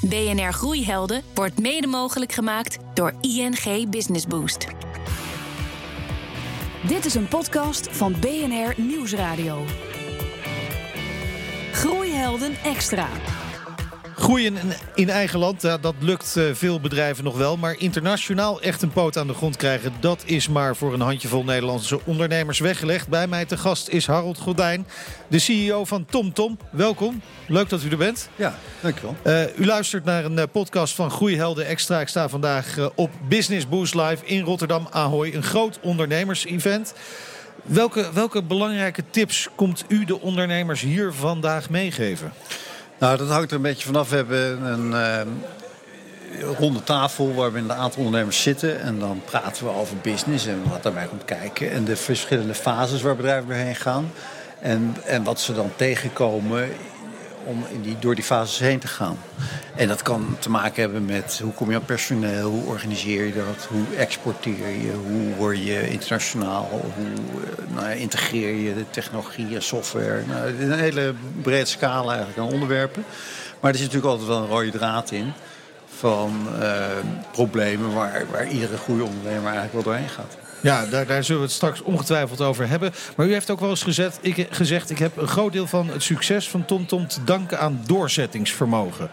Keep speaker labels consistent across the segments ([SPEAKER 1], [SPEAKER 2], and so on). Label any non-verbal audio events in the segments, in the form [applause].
[SPEAKER 1] BNR Groeihelden wordt mede mogelijk gemaakt door ING Business Boost.
[SPEAKER 2] Dit is een podcast van BNR Nieuwsradio. Groeihelden extra.
[SPEAKER 3] Groeien in, eigen land, dat lukt uh, veel bedrijven nog wel. Maar internationaal echt een poot aan de grond krijgen... dat is maar voor een handjevol Nederlandse ondernemers weggelegd. Bij mij te gast is Harold Gordijn, de CEO van TomTom. Tom. Welkom, leuk dat u er bent.
[SPEAKER 4] Ja, dankjewel.
[SPEAKER 3] Uh, u luistert naar een uh, podcast van Groeihelden Extra. Ik sta vandaag op Business Boost Live in Rotterdam Ahoy. Een groot ondernemers-event. Welke, welke belangrijke tips komt u de ondernemers hier vandaag meegeven?
[SPEAKER 4] Nou, dat hangt er een beetje vanaf. We hebben een uh, ronde tafel waar we een aantal ondernemers zitten. En dan praten we over business en wat daarbij komt kijken. En de verschillende fases waar bedrijven doorheen gaan. En, en wat ze dan tegenkomen om in die, door die fases heen te gaan. En dat kan te maken hebben met hoe kom je aan personeel, hoe organiseer je dat, hoe exporteer je, hoe word je internationaal, hoe eh, nou, integreer je de technologie software. Nou, een hele brede scala eigenlijk aan onderwerpen. Maar er zit natuurlijk altijd wel een rode draad in van uh, problemen waar, waar iedere goede ondernemer eigenlijk wel doorheen gaat.
[SPEAKER 3] Ja, daar, daar, zullen we het straks ongetwijfeld over hebben. Maar u heeft ook wel eens gezet, ik, gezegd... ik heb een groot deel van het succes van TomTom te danken aan doorzettingsvermogen.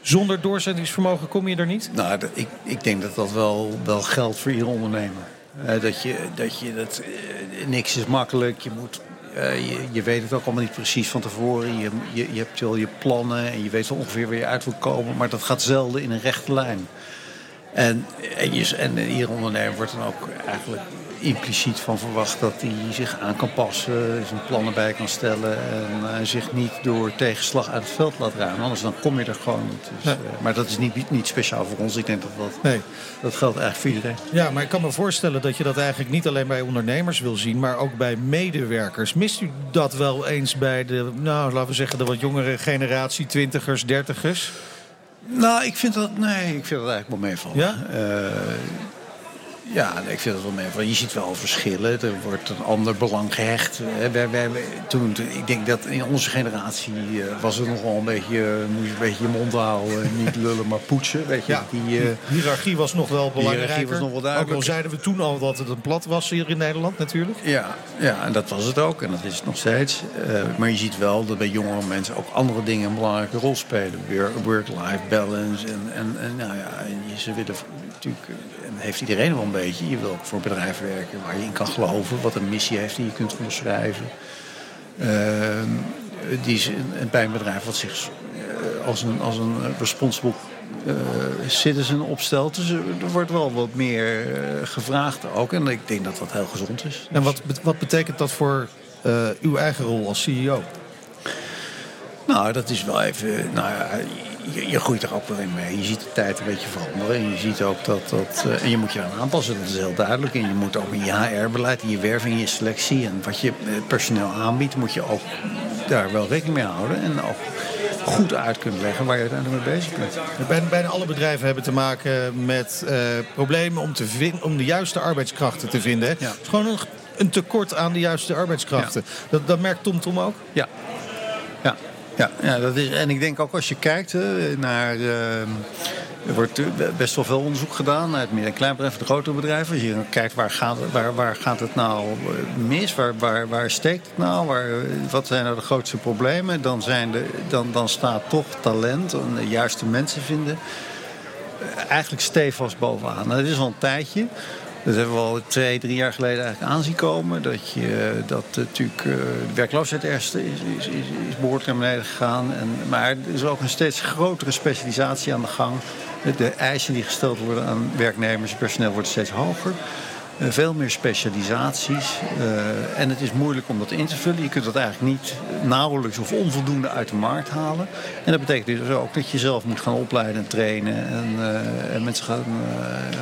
[SPEAKER 3] Zonder doorzettingsvermogen kom je er niet?
[SPEAKER 4] Nou, ik, ik denk dat dat wel, wel geldt voor iedere ondernemer. Uh, dat je, dat, je dat uh, niks is makkelijk. Je, moet, uh, je, je, weet het ook allemaal niet precies van tevoren. Je, je, je hebt wel je plannen en je weet wel ongeveer waar je uit wil komen. Maar dat gaat zelden in een rechte lijn. En, en, je, en ieder ondernemer wordt dan ook eigenlijk impliciet van verwacht dat hij zich aan kan passen, zijn plannen bij kan stellen en uh, zich niet door tegenslag uit het veld laat ruimen. Anders dan kom je er gewoon niet. Dus, uh, maar dat is niet, niet speciaal voor ons. Ik denk dat dat, nee. dat geldt eigenlijk voor iedereen.
[SPEAKER 3] Ja, maar ik kan me voorstellen dat je dat eigenlijk niet alleen bij ondernemers wil zien, maar ook bij medewerkers. Mist u dat wel eens bij de, nou laten we zeggen, de wat jongere generatie, twintigers, dertigers?
[SPEAKER 4] Nou, ik vind dat, nee, ik vind dat eigenlijk wel meevallen.
[SPEAKER 3] Ja?
[SPEAKER 4] Ja, ik vind dat wel meevallen. Je ziet wel verschillen. Er wordt een ander belang gehecht. We, we, toen, ik denk dat in onze generatie uh, was het nog wel een beetje, uh, moest je een beetje je mond houden. niet lullen, maar poetsen. Weet je,
[SPEAKER 3] ja, die hiërarchie was nog wel belangrijk.
[SPEAKER 4] was nog wel duidelijk.
[SPEAKER 3] Ook al zeiden we toen al dat het een plat was hier in Nederland natuurlijk.
[SPEAKER 4] Ja, ja en dat was het ook. En dat is het nog steeds. maar je ziet wel dat bij jongere mensen ook andere dingen een belangrijke rol spelen. Work-life balance. En, en, en nou ja, ze willen natuurlijk... Heeft iedereen wel een beetje. Je wil ook voor een bedrijf werken waar je in kan geloven. Wat een missie heeft die je kunt onderschrijven. Uh, die bij een bedrijf wat zich uh, als, een, als een responsible uh, citizen opstelt. Dus er wordt wel wat meer gevraagd ook. En ik denk dat dat heel gezond is.
[SPEAKER 3] En wat, wat betekent dat voor uw eigen rol als CEO?
[SPEAKER 4] Nou, dat is wel even. Nou ja, je, je, groeit er ook wel in mee. Je ziet de tijd een beetje veranderen. En je ziet ook dat dat. Uh, en je moet je aan aanpassen, dat is heel duidelijk. En je moet ook in je HR-beleid, in je werving, je selectie en wat je personeel aanbiedt, moet je ook daar wel rekening mee houden. En ook goed uit kunnen leggen waar je uiteindelijk mee bezig bent.
[SPEAKER 3] Bijna, bijna alle bedrijven hebben te maken met uh, problemen om, te vind, om de juiste arbeidskrachten te vinden. Ja. Het is gewoon een, een, tekort aan de juiste arbeidskrachten. Ja. Dat, dat merkt TomTom Tom ook?
[SPEAKER 4] Ja. Ja, ja, ja dat is, en ik denk ook als je kijkt hè, naar. Uh, er wordt best wel veel onderzoek gedaan naar het midden- en kleinbedrijf, de grotere bedrijven. Als je kijkt waar gaat, waar, waar gaat het nou mis, waar, waar, waar steekt het nou, waar, wat zijn nou de grootste problemen, dan, zijn de, dan, dan staat toch talent en de juiste mensen vinden eigenlijk stevast bovenaan. Nou, dat is al een tijdje. Dat hebben we al twee, drie jaar geleden eigenlijk aanzien komen. Dat, je, dat natuurlijk uh, de werkloosheid is, is, is, is behoorlijk naar beneden gegaan. En, maar er is ook een steeds grotere specialisatie aan de gang. De eisen die gesteld worden aan werknemers en personeel worden steeds hoger. Uh, veel meer specialisaties. Uh, en het is moeilijk om dat in te vullen. Je kunt dat eigenlijk niet nauwelijks of onvoldoende uit de markt halen. En dat betekent dus ook dat je zelf moet gaan opleiden en trainen. En, uh, en mensen gaan,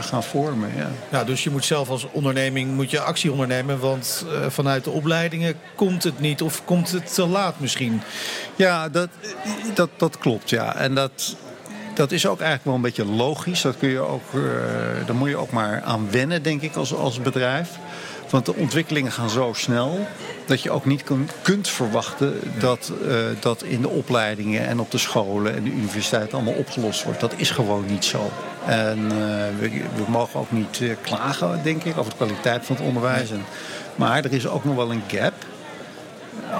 [SPEAKER 4] gaan vormen. Ja.
[SPEAKER 3] ja, dus je moet zelf als onderneming moet je actie ondernemen. Want vanuit de opleidingen komt het niet. Of komt het te laat misschien?
[SPEAKER 4] Ja, dat, dat, dat klopt. Ja. En dat, dat is ook eigenlijk wel een beetje logisch. Dat kun je ook, uh, daar moet je ook maar aan wennen, denk ik, als, als bedrijf. Want de ontwikkelingen gaan zo snel dat je ook niet kun, kunt verwachten dat uh, dat in de opleidingen en op de scholen en de universiteit allemaal opgelost wordt. Dat is gewoon niet zo. En uh, we, we, mogen ook niet klagen, denk ik, over de kwaliteit van het onderwijs. En, maar er is ook nog wel een gap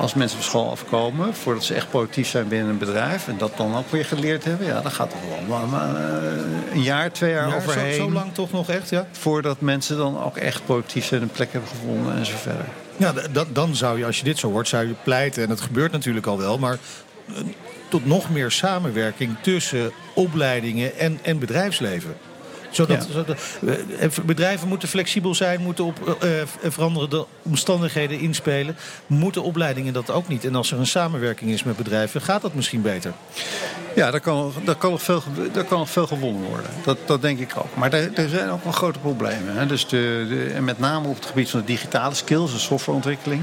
[SPEAKER 4] als mensen van school afkomen, voordat ze echt productief zijn binnen een bedrijf en dat dan ook weer geleerd hebben, ja, dan gaat het wel maar, een jaar, twee jaar ja, overheen.
[SPEAKER 3] Zo, zo, lang toch nog echt, ja?
[SPEAKER 4] Voordat mensen dan ook echt productief zijn, een plek hebben gevonden en zo verder.
[SPEAKER 3] Ja, dan zou je, als je dit zo hoort, zou je pleiten, en dat gebeurt natuurlijk al wel, maar tot nog meer samenwerking tussen opleidingen en, en bedrijfsleven. Zodat, zodat, eh, bedrijven moeten flexibel zijn, moeten op uh, veranderende omstandigheden inspelen. Moeten opleidingen dat ook niet? En als er een samenwerking is met bedrijven, gaat dat misschien beter?
[SPEAKER 4] Ja, daar kan, daar kan, nog, veel, daar kan nog veel gewonnen worden. Dat, dat denk ik ook. Maar er, er zijn ook wel grote problemen. Hè. Dus de, de, en met name op het gebied van de digitale skills, de softwareontwikkeling.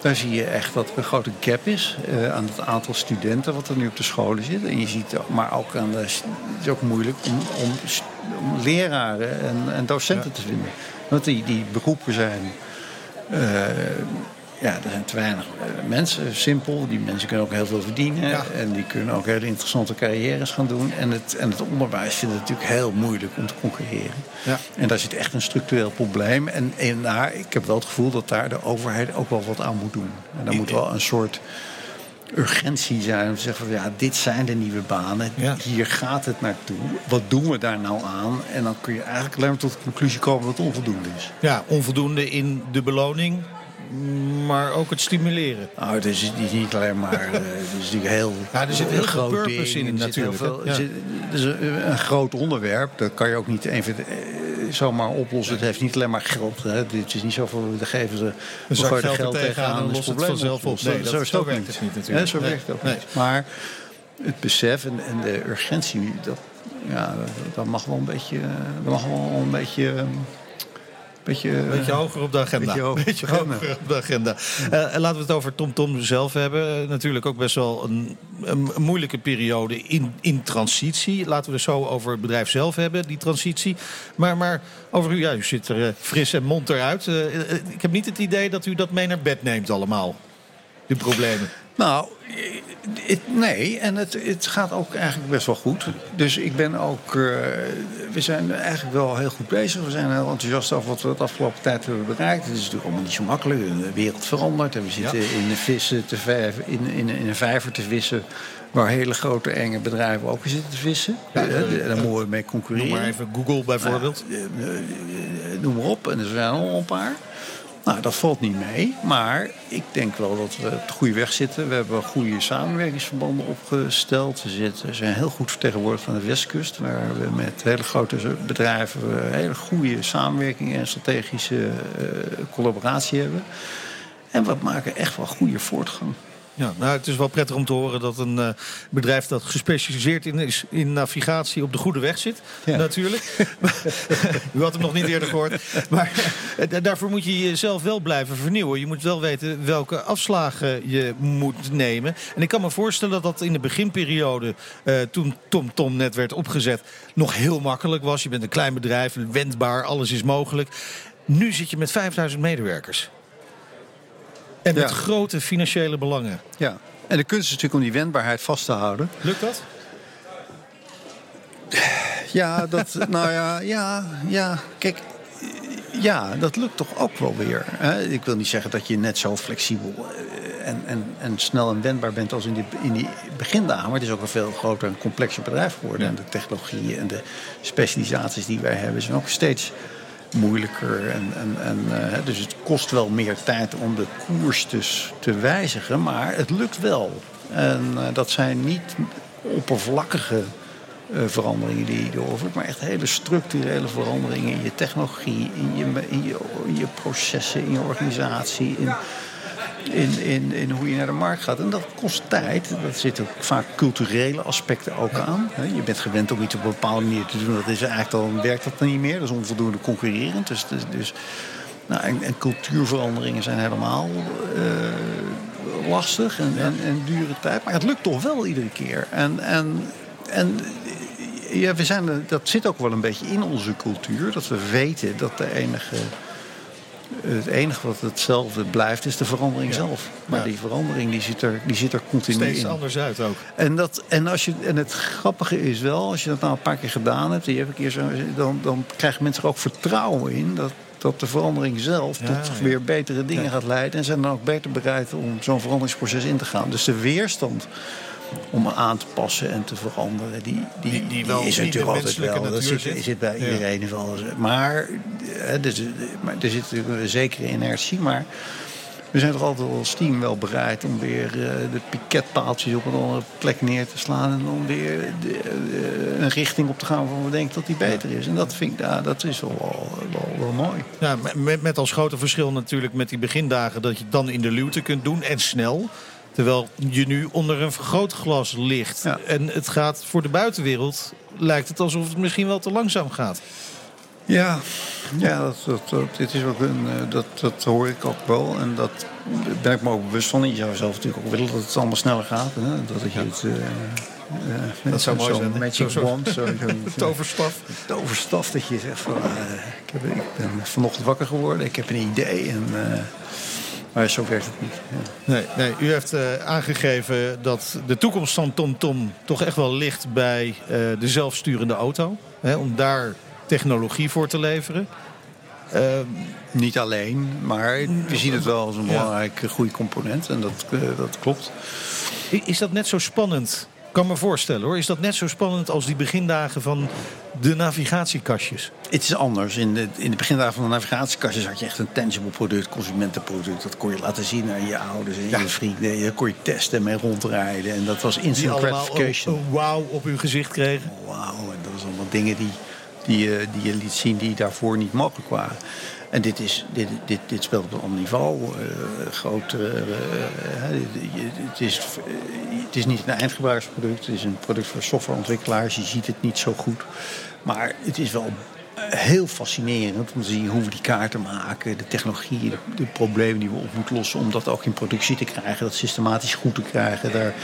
[SPEAKER 4] Daar zie je echt dat er een grote gap is uh, aan het aantal studenten wat er nu op de scholen zit. En je ziet maar ook aan de. Het is ook moeilijk om, om, om leraren en, en docenten ja. te vinden. Want die, die beroepen zijn. Uh, ja, er zijn te weinig uh, mensen, simpel. Die mensen kunnen ook heel veel verdienen. Ja. En die kunnen ook hele interessante carrières gaan doen. En het, en het onderwijs vindt het natuurlijk heel moeilijk om te concurreren. Ja. En daar zit echt een structureel probleem. En, en daar, ik heb wel het gevoel dat daar de overheid ook wel wat aan moet doen. En daar moet wel een soort urgentie zijn om te zeggen van ja, dit zijn de nieuwe banen, ja. hier gaat het naartoe. Wat doen we daar nou aan? En dan kun je eigenlijk alleen maar tot de conclusie komen dat het onvoldoende is.
[SPEAKER 3] Ja, onvoldoende in de beloning, maar ook het stimuleren.
[SPEAKER 4] Nou, het is niet alleen maar. Het is natuurlijk heel.
[SPEAKER 3] Ja, er zit heel veel purpose ding, in, natuurlijk.
[SPEAKER 4] Veel, ja. zit, het is een, een, groot onderwerp. Dat kan je ook niet even zomaar oplossen. Het heeft niet alleen maar geld. Hè. Het is niet zo van we geven ze
[SPEAKER 3] een zak geld, geld tegenaan en lost het vanzelf op. Nee,
[SPEAKER 4] dat,
[SPEAKER 3] zo,
[SPEAKER 4] zo
[SPEAKER 3] werkt het niet natuurlijk.
[SPEAKER 4] zo werkt het ook niet. Maar het besef en, en de urgentie, dat, ja, dat mag wel een beetje, dat mag wel een beetje
[SPEAKER 3] Beetje, beetje hoger op de agenda.
[SPEAKER 4] Beetje,
[SPEAKER 3] beetje hoger op de agenda. Uh, laten we het over TomTom Tom zelf hebben. Uh, natuurlijk ook best wel een, een, moeilijke periode in, in transitie. Laten we het zo over het bedrijf zelf hebben, die transitie. Maar, maar over u, ja, u zit er uh, fris en mond eruit. ik heb niet het idee dat u dat mee naar bed neemt allemaal. De problemen.
[SPEAKER 4] Nou, het, nee, en het, het gaat ook eigenlijk best wel goed. Dus ik ben ook. Uh, we zijn eigenlijk wel heel goed bezig. We zijn heel enthousiast over wat we de afgelopen tijd hebben bereikt. Het is natuurlijk allemaal niet zo makkelijk. De wereld verandert. En we zitten ja. in, de vissen te vijver, in, in, in een vijver te vissen. Waar hele grote enge bedrijven ook in zitten te vissen. Ja, uh, daar moeten we mee concurreren.
[SPEAKER 3] Noem maar even Google bijvoorbeeld.
[SPEAKER 4] Nou, noem maar op. En er zijn al een paar. Nou, dat valt niet mee. Maar ik denk wel dat we op de goede weg zitten. We hebben goede samenwerkingsverbanden opgesteld. We zitten, zijn heel goed vertegenwoordigd aan de Westkust. Waar we met hele grote bedrijven hele goede samenwerking en strategische uh, collaboratie hebben. En we maken echt wel goede voortgang.
[SPEAKER 3] Ja, nou, het is wel prettig om te horen dat een uh, bedrijf dat gespecialiseerd in, is in navigatie op de goede weg zit. Ja. Natuurlijk. [laughs] U had hem nog niet eerder gehoord. Maar uh, daarvoor moet je jezelf wel blijven vernieuwen. Je moet wel weten welke afslagen je moet nemen. En ik kan me voorstellen dat dat in de beginperiode, uh, toen TomTom Tom net werd opgezet, nog heel makkelijk was. Je bent een klein bedrijf, wendbaar, alles is mogelijk. Nu zit je met 5000 medewerkers. En met ja. grote financiële belangen.
[SPEAKER 4] Ja, en de kunst is natuurlijk om die wendbaarheid vast te houden.
[SPEAKER 3] Lukt dat?
[SPEAKER 4] Ja, dat, [laughs] nou ja, ja, ja. Kijk, ja, dat lukt toch ook wel weer. Hè? Ik wil niet zeggen dat je net zo flexibel en, en, en snel en wendbaar bent als in die, in die begindagen. Maar het is ook een veel groter en complexer bedrijf geworden. Ja. En de technologieën en de specialisaties die wij hebben zijn ook steeds moeilijker. En, en, en, uh, dus het kost wel meer tijd om de koers dus te wijzigen. Maar het lukt wel. En uh, dat zijn niet oppervlakkige uh, veranderingen die je doorvoert. Maar echt hele structurele veranderingen in je technologie, in je, in je, processen, in je organisatie. In, in, in hoe je naar de markt gaat. En dat kost tijd. Dat zitten ook vaak culturele aspecten ook aan. Je bent gewend om iets op een bepaalde manier te doen. Dat is eigenlijk dan werkt dat dan niet meer. Dat is onvoldoende concurrerend. Dus, dus, dus nou, en, en, cultuurveranderingen zijn helemaal uh, lastig en, en, en, dure tijd. Maar het lukt toch wel iedere keer. En, en, en ja, we zijn, dat zit ook wel een beetje in onze cultuur. Dat we weten dat de enige het enige wat hetzelfde blijft is de verandering zelf. Maar
[SPEAKER 3] Ja.
[SPEAKER 4] die verandering die zit er, die zit er continu
[SPEAKER 3] Steeds
[SPEAKER 4] in.
[SPEAKER 3] anders uit ook.
[SPEAKER 4] En, dat, en, als je, en het grappige is wel, als je dat nou een paar keer gedaan hebt, die heb ik hier zo, dan, dan krijgen mensen er ook vertrouwen in dat, dat de verandering zelf
[SPEAKER 3] Ja,
[SPEAKER 4] tot weer betere dingen gaat leiden. En zijn dan ook beter bereid om zo'n veranderingsproces in te gaan. Dus de weerstand om aan te passen en te veranderen, die, die,
[SPEAKER 3] Die- die
[SPEAKER 4] die
[SPEAKER 3] wel
[SPEAKER 4] is
[SPEAKER 3] in
[SPEAKER 4] natuurlijk altijd wel. Dat zit,
[SPEAKER 3] zit.
[SPEAKER 4] zit bij
[SPEAKER 3] Ja.
[SPEAKER 4] iedereen wel. Maar, eh, dus, maar er zit natuurlijk een zekere inertie, maar we zijn toch altijd als team wel bereid om weer eh, de piketpaaltjes op een andere plek neer te slaan. En om weer de- eh, een richting op te gaan waarvan we denken dat die beter is. En dat vind ik, ja, dat is wel, wel, wel, wel mooi.
[SPEAKER 3] Ja, met, met als grote verschil natuurlijk met die begindagen dat je het dan in de luwte kunt doen en snel. Terwijl je nu onder een vergrootglas ligt.
[SPEAKER 4] Ja.
[SPEAKER 3] En het gaat voor de buitenwereld, lijkt het alsof het misschien wel te langzaam gaat.
[SPEAKER 4] Ja, ja dat, dat, dat, dit is ook een, eh, dat, dat hoor ik ook wel. En dat ben ik me ook bewust van. Je zou zelf natuurlijk ook willen dat het allemaal sneller gaat. Hè? Dat je het... eh, eh,
[SPEAKER 3] Dat zou mooi
[SPEAKER 4] zo'n
[SPEAKER 3] zijn, hè?
[SPEAKER 4] Magic
[SPEAKER 3] Zo- zo-
[SPEAKER 4] wand. Zo, zo'n- [laughs]
[SPEAKER 3] Toverstaf.
[SPEAKER 4] toverstaf dat je zegt van... eh, ik, heb, ik ben vanochtend wakker geworden, ik heb een idee. En, eh, maar zo werkt het niet. Ja.
[SPEAKER 3] Nee, nee, u heeft eh, aangegeven dat de toekomst van TomTom toch echt wel ligt bij eh, de zelfsturende auto. Hè, om daar technologie voor te leveren. Eh,
[SPEAKER 4] Niet alleen, maar we zien het wel als een
[SPEAKER 3] Ja.
[SPEAKER 4] belangrijke groeicomponent. En dat, dat klopt.
[SPEAKER 3] Is dat net zo spannend? Ik kan me voorstellen hoor. Is dat net zo spannend als die begindagen van de navigatiekastjes?
[SPEAKER 4] Het is anders. In de, in de begindagen van de navigatiekastjes had je echt een tangible product, consumentenproduct. Dat kon je laten zien aan je ouders en je vrienden. Daar kon je testen en mee rondrijden. En dat was
[SPEAKER 3] Die
[SPEAKER 4] instant
[SPEAKER 3] een,
[SPEAKER 4] gratification.
[SPEAKER 3] een wauw op uw gezicht kregen.
[SPEAKER 4] Wauw, en dat was allemaal dingen die, die, je- die je liet zien die daarvoor niet mogelijk waren. En dit, is, dit, dit, dit speelt op een ander niveau. eh groot, eh, het, is, eh, het is niet een eindgebruiksproduct. Het is een product voor softwareontwikkelaars. Je ziet het niet zo goed. Maar het is wel heel fascinerend om te zien hoe we die kaarten maken. De technologie, de, de problemen die we op moeten lossen. Om dat ook in productie te krijgen. Dat systematisch goed te krijgen. Daar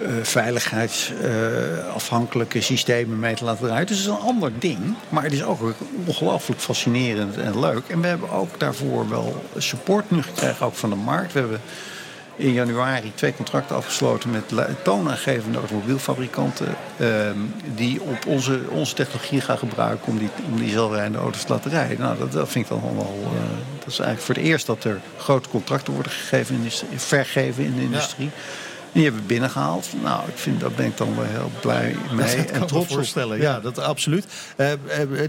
[SPEAKER 4] eh, veiligheidsafhankelijke systemen mee te laten draaien. Dus het is een ander ding. Maar het is ook ongelooflijk fascinerend en leuk. En we hebben ook daarvoor wel support nu gekregen, ook van de markt. We hebben in januari twee contracten afgesloten met toonaangevende automobielfabrikanten. ehm, die op onze, onze technologie gaan gebruiken om die, om die zelfrijdende auto's te laten rijden. Nou, dat, dat vind ik dan wel. eh, dat is eigenlijk voor het eerst dat er grote contracten worden gegeven in de, vergeven in de industrie. Die hebben we binnengehaald. Nou, ik vind, daar ben ik dan wel heel blij mee.
[SPEAKER 3] dat kan
[SPEAKER 4] en trots
[SPEAKER 3] voorstellen. Ja, dat absoluut. Eh, eh,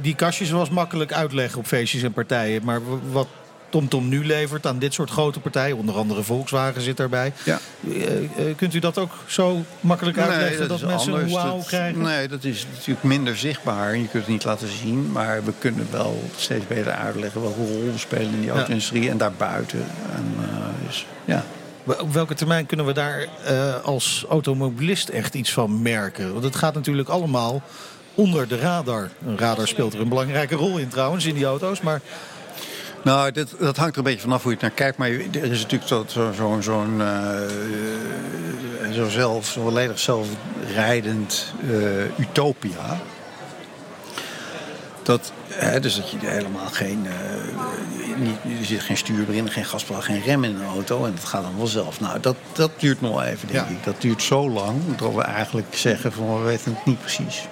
[SPEAKER 3] die kastjes was makkelijk uitleggen op feestjes en partijen. Maar wat TomTom nu levert aan dit soort grote partijen, onder andere Volkswagen zit daarbij.
[SPEAKER 4] Ja.
[SPEAKER 3] Eh, kunt u dat ook zo makkelijk uitleggen dat,
[SPEAKER 4] is
[SPEAKER 3] mensen een
[SPEAKER 4] anders. Dat-
[SPEAKER 3] krijgen?
[SPEAKER 4] Nee, dat is natuurlijk minder zichtbaar. En je kunt het niet laten zien. Maar we kunnen wel steeds beter uitleggen welke rol we spelen in die auto-industrie en daarbuiten. En, dus, ja.
[SPEAKER 3] Op welke termijn kunnen we daar eh, als automobilist echt iets van merken? Want het gaat natuurlijk allemaal onder de radar. Een radar speelt er een belangrijke rol in trouwens, in die auto's. Maar
[SPEAKER 4] Nou, dat, dat hangt er een beetje vanaf hoe je het naar kijkt. Maar er is natuurlijk zo'n zo, zo, zo'n, eh, zo zelf, zo volledig zelfrijdend eh, utopia. Dat, hè, dus dat je helemaal geen, niet, er zit geen stuur erin, geen gaspedaal, geen rem in een auto. En dat gaat dan wel zelf. Nou, dat, dat duurt nog even, denk
[SPEAKER 3] Ja.
[SPEAKER 4] ik. Dat duurt zo lang dat we eigenlijk zeggen van we weten het niet precies.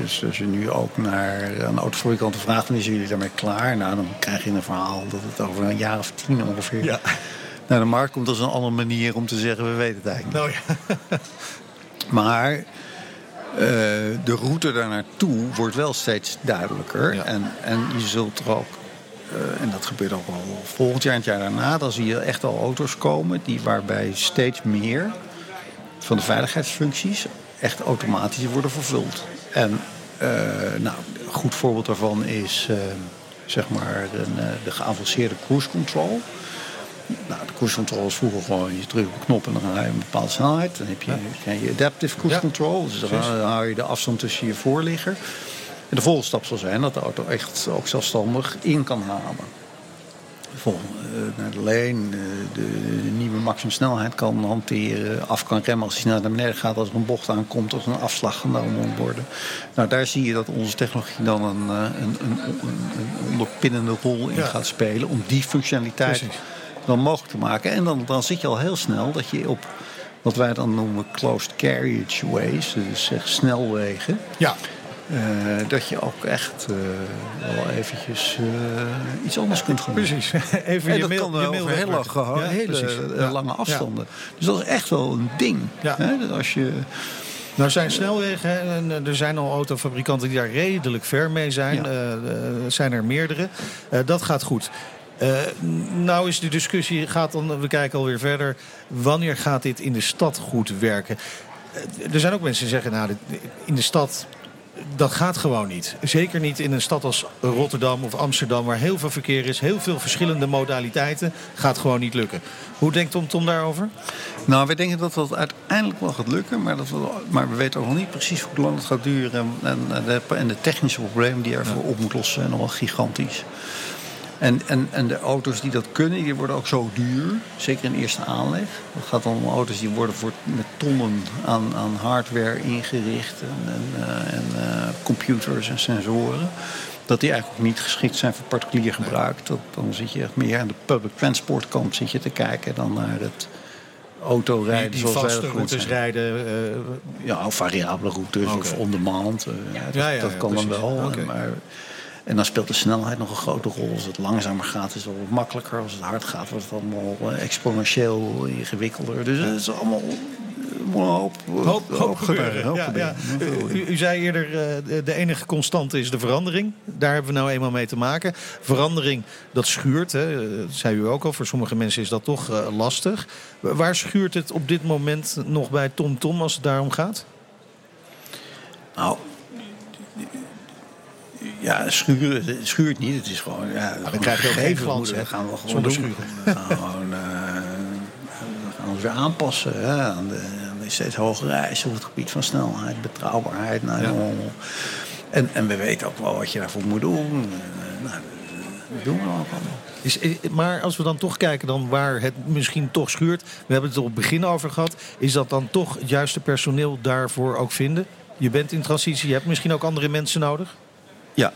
[SPEAKER 4] Dus als je nu ook naar een autofabrikant vraagt, dan zijn jullie daarmee klaar? Nou, dan krijg je een verhaal dat het over een jaar of tien ongeveer
[SPEAKER 3] Ja.
[SPEAKER 4] naar de markt komt. Dat is een andere manier om te zeggen, we weten het eigenlijk niet.
[SPEAKER 3] nou ja,
[SPEAKER 4] Maar eh, de route daar naartoe wordt wel steeds duidelijker.
[SPEAKER 3] Ja.
[SPEAKER 4] En, en je zult er ook, eh, en dat gebeurt ook wel volgend jaar en het jaar daarna, dan zie je echt al auto's komen die waarbij steeds meer van de veiligheidsfuncties echt automatisch worden vervuld. En eh, nou, een goed voorbeeld daarvan is eh, zeg maar eh, de geavanceerde cruise control. Nou, de cruise control is vroeger gewoon, je drukt op een knop en dan ga je een bepaalde snelheid. Dan heb je, krijg je adaptive cruise
[SPEAKER 3] Ja,
[SPEAKER 4] control, dus dan, dan hou je de afstand tussen je voorligger. En de volgende stap zal zijn dat de auto echt ook zelfstandig in kan halen. naar de leen, de, de nieuwe maximumsnelheid kan hanteren, af kan remmen als hij naar beneden gaat, als er een bocht aankomt, als er een afslag genomen moet worden. Nou, daar zie je dat onze technologie dan een, een, een, een onderpinnende rol in gaat spelen om die functionaliteit dan mogelijk te maken. En dan, dan zit je al heel snel dat je op wat wij dan noemen closed carriageways, dus zeg snelwegen.
[SPEAKER 3] Ja.
[SPEAKER 4] Uh, dat je ook echt uh, wel eventjes uh, iets anders kunt gaan
[SPEAKER 3] doen. Precies. [laughs]
[SPEAKER 4] Even en je dat mail, kan je over heel lang, ja, hele ja. lange afstanden. Ja. Dus dat is echt wel een ding. Hè? Dat als je...
[SPEAKER 3] Nou zijn snelwegen, en er zijn al autofabrikanten die daar redelijk ver mee zijn. Er zijn er meerdere. dat gaat goed. Uh, nou is de discussie, gaat dan, we kijken alweer verder. Wanneer gaat dit in de stad goed werken? Uh, er zijn ook mensen die zeggen, nou, in de stad dat gaat gewoon niet. Zeker niet in een stad als Rotterdam of Amsterdam, waar heel veel verkeer is, heel veel verschillende modaliteiten. Gaat gewoon niet lukken. Hoe denkt Tom Tom daarover?
[SPEAKER 4] Nou, wij denken dat dat uiteindelijk wel gaat lukken, maar, dat we, maar we weten ook nog niet precies hoe lang het gaat duren. En, en, de, en de technische problemen die ervoor op moeten lossen zijn nog wel gigantisch. En, en, en de auto's die dat kunnen, die worden ook zo duur. Zeker in eerste aanleg. Het gaat dan om auto's die worden voor, met tonnen aan, aan hardware ingericht. En, en, uh, en uh, computers en sensoren. Dat die eigenlijk ook niet geschikt zijn voor particulier gebruik. Dat, dan zit je echt meer aan de public transport kant zit je te kijken dan naar het autorijden.
[SPEAKER 3] Die, die vaste routes rijden. Uh,
[SPEAKER 4] ja, of variabele routes okay. of on-demand. ja, dat, ja, ja, dat kan dan wel. Okay. Maar en dan speelt de snelheid nog een grote rol. Als het langzamer gaat, is het wat makkelijker. Als het hard gaat, wordt het allemaal eh, exponentieel ingewikkelder. Dus het is allemaal een hoop,
[SPEAKER 3] hoop, hoop gebeuren. Hoop ja, ja. U, u, zei eerder, uh, de enige constante is de verandering. Daar hebben we nou eenmaal mee te maken. Verandering, dat schuurt. Hè. Dat zei u ook al. Voor sommige mensen is dat toch lastig. Waar schuurt het op dit moment nog bij TomTom Tom als het daarom gaat?
[SPEAKER 4] Nou, ja, schuren, het schuurt niet. Het is gewoon. Ja,
[SPEAKER 3] dan krijg je ook geen glans.
[SPEAKER 4] Dat gaan we gewoon doen. Schuren. We gaan, gewoon, uh, we gaan ons weer aanpassen hè, aan, de, aan de steeds hogere eisen op het gebied van snelheid, betrouwbaarheid. Nou, ja. en, en we weten ook wel wat je daarvoor moet doen. Uh, nou, dat doen we ook allemaal.
[SPEAKER 3] Is, maar als we dan toch kijken dan waar het misschien toch schuurt. We hebben het er op het begin over gehad. Is dat dan toch het juiste personeel daarvoor ook vinden? Je bent in transitie, je hebt misschien ook andere mensen nodig?
[SPEAKER 4] Ja,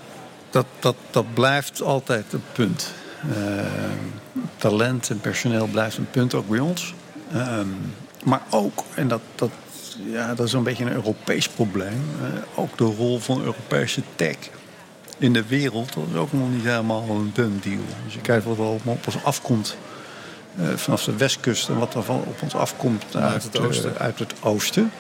[SPEAKER 4] dat, dat, dat blijft altijd een punt. Uh, talent en personeel blijft een punt, ook bij ons. Uh, maar ook, en dat, dat, ja, dat is een beetje een Europees probleem, uh, ook de rol van Europese tech in de wereld, dat is ook nog niet helemaal een dun deal. Als je kijkt wat er op ons afkomt eh, vanaf de westkust en wat er van op ons afkomt uit, uit het oosten. uit het oosten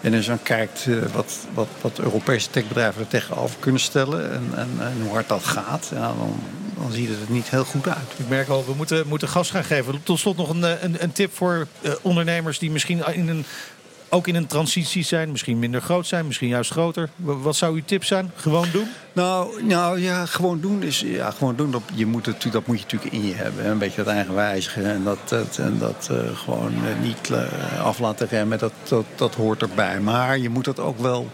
[SPEAKER 4] en als je dan kijkt uh, wat, wat, wat Europese techbedrijven er tegenover kunnen stellen en, en, en hoe hard dat gaat, ja, dan, dan ziet het er niet heel goed uit.
[SPEAKER 3] Ik merk al, we moeten, moeten gas gaan geven. Tot slot nog een, eh, een, een tip voor uh, ondernemers die misschien in een ook in een transitie zijn, misschien minder groot zijn, misschien juist groter. Wat zou uw tip zijn? Gewoon doen?
[SPEAKER 4] Nou, nou ja, gewoon doen is ja, gewoon doen. Dat, je moet het, dat moet je natuurlijk in je hebben. Een beetje dat eigen wijzigen en dat, dat, en dat uh, gewoon uh, niet uh, af laten remmen. Dat, dat, dat hoort erbij. Maar je moet dat ook wel.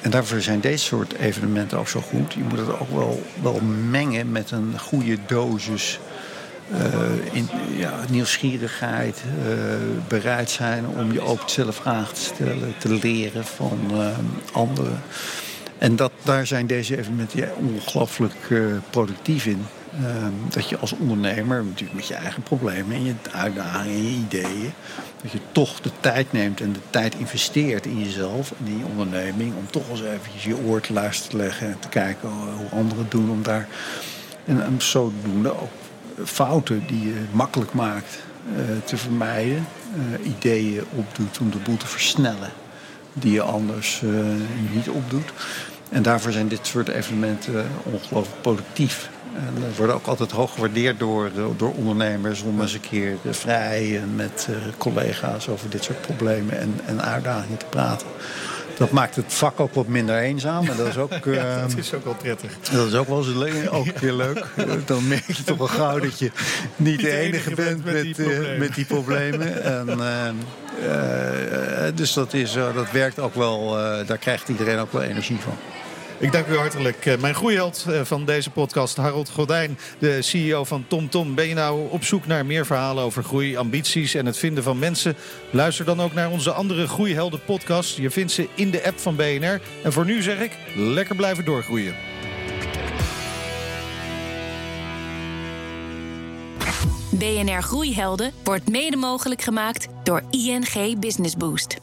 [SPEAKER 4] En daarvoor zijn deze soort evenementen ook zo goed. Je moet het ook wel, wel mengen met een goede dosis uh, in, ja, nieuwsgierigheid, uh, bereid zijn om je ook zelf vragen te stellen, te leren van uh, anderen. En dat, daar zijn deze evenementen ongelooflijk productief in. dat je als ondernemer, natuurlijk met je eigen problemen en je uitdagingen en je ideeën, dat je toch de tijd neemt en de tijd investeert in jezelf en in je onderneming. Om toch eens eventjes je oor te luisteren te leggen en te kijken hoe anderen het doen. Om daar en, en zodoende ook fouten die je makkelijk maakt uh, te vermijden. Uh, ideeën opdoet om de boel te versnellen die je anders uh, niet opdoet. En daarvoor zijn dit soort evenementen ongelooflijk productief. En worden ook altijd hoog gewaardeerd door, door ondernemers om eens een keer vrij met collega's over dit soort problemen en, en uitdagingen te praten. Dat maakt het vak ook wat minder eenzaam. En dat is ook, [laughs]
[SPEAKER 3] ja, ehm, dat is ook wel prettig.
[SPEAKER 4] Dat is ook wel eens [laughs] ook weer leuk. Dan merk je toch wel gauw dat je [laughs] niet, de, enige, bent met, met, die uh, met, die problemen. En, uh, dus dat, is, dat werkt ook wel, daar krijgt iedereen ook wel energie van.
[SPEAKER 3] Ik dank u hartelijk. Eh, mijn groeiheld eh, van deze podcast, Harold Gordijn, de CEO van TomTom. Ben je nou op zoek naar meer verhalen over groei, ambities en het vinden van mensen? Luister dan ook naar onze andere Groeihelden podcast. Je vindt ze in de app van BNR. En voor nu zeg ik, lekker blijven doorgroeien.
[SPEAKER 1] BNR Groeihelden wordt mede mogelijk gemaakt door ING Business Boost.